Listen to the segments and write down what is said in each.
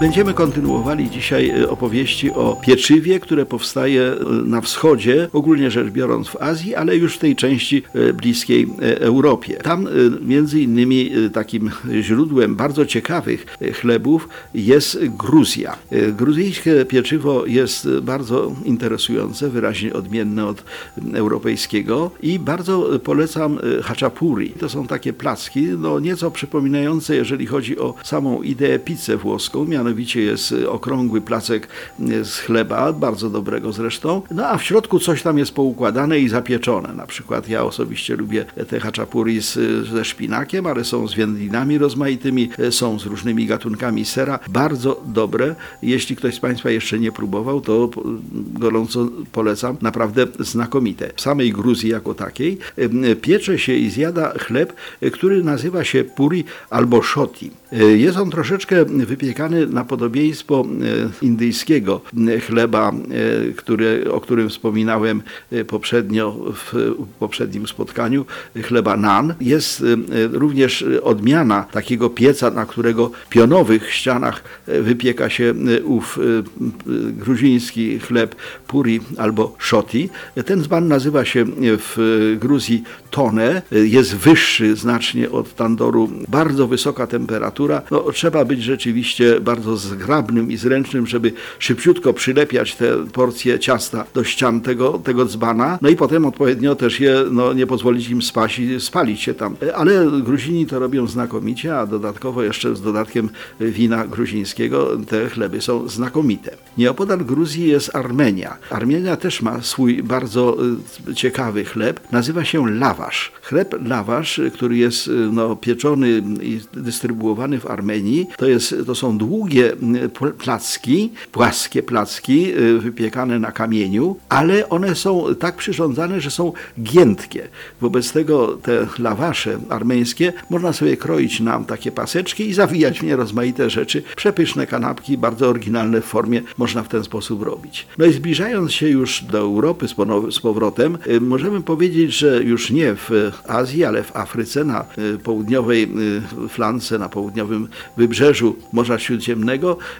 Będziemy kontynuowali dzisiaj e, opowieści o pieczywie, które powstaje e, na wschodzie, ogólnie rzecz biorąc w Azji, ale już w tej części e, bliskiej Europie. Tam między innymi takim źródłem bardzo ciekawych chlebów jest Gruzja. Gruzyjskie pieczywo jest bardzo interesujące, wyraźnie odmienne od europejskiego i bardzo polecam haczapuri. To są takie placki, no nieco przypominające, jeżeli chodzi o samą ideę pizzę włoską, mianowicie jest okrągły placek z chleba, bardzo dobrego zresztą, no a w środku coś tam jest poukładane i zapieczone. Na przykład ja osobiście lubię te haczapuri z, ze szpinakiem, ale są z wędlinami rozmaitymi, są z różnymi gatunkami sera. Bardzo dobre. Jeśli ktoś z Państwa jeszcze nie próbował, to gorąco polecam. Naprawdę znakomite. W samej Gruzji jako takiej piecze się i zjada chleb, który nazywa się puri albo shoti. Jest on troszeczkę wypiekany na podobieństwo e, indyjskiego chleba, e, który, o którym wspominałem e, poprzednio w poprzednim spotkaniu, chleba nan. Jest również odmiana takiego pieca, na którego pionowych ścianach wypieka się ów gruziński chleb puri albo shoti. Ten dzban nazywa się w Gruzji tone, jest wyższy znacznie od tandoru, bardzo wysoka temperatura. No, trzeba być rzeczywiście bardzo bardzo zgrabnym i zręcznym, żeby szybciutko przylepiać te porcje ciasta do ścian tego, tego dzbana, no i potem odpowiednio też je, no, nie pozwolić im spać i spalić się tam. Ale Gruzini to robią znakomicie, a dodatkowo jeszcze z dodatkiem wina gruzińskiego te chleby są znakomite. Nieopodal Gruzji jest Armenia. Armenia też ma swój bardzo y, ciekawy chleb, nazywa się lawasz. Chleb lawasz, który jest y, no, pieczony i dystrybuowany w Armenii, to, jest, to są długie długie placki, płaskie placki y, wypiekane na kamieniu, ale one są tak przyrządzane, że są giętkie. Wobec tego te lawasze armeńskie można sobie kroić nam takie paseczki i zawijać w nie rozmaite rzeczy. Przepyszne kanapki, bardzo oryginalne w formie, można w ten sposób robić. No i zbliżając się już do Europy z powrotem, y, możemy powiedzieć, że już nie w Azji, ale w Afryce, na y, południowej flance, na południowym wybrzeżu Morza Śródziemnego,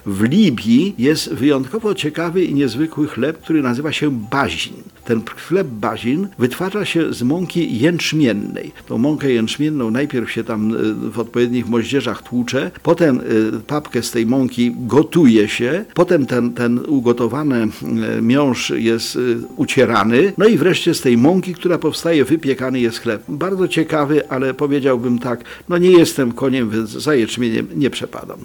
w Libii jest wyjątkowo ciekawy i niezwykły chleb, który nazywa się bazin. Ten chleb bazin wytwarza się z mąki jęczmiennej. Tą mąkę jęczmienną najpierw się tam e, w odpowiednich moździerzach tłucze, potem e, papkę z tej mąki gotuje się, potem ten, ten ugotowany e, miąższ jest ucierany, no i wreszcie z tej mąki, która powstaje, wypiekany jest chleb. Bardzo ciekawy, ale powiedziałbym tak, no nie jestem koniem, więc za jęczmieniem nie przepadam.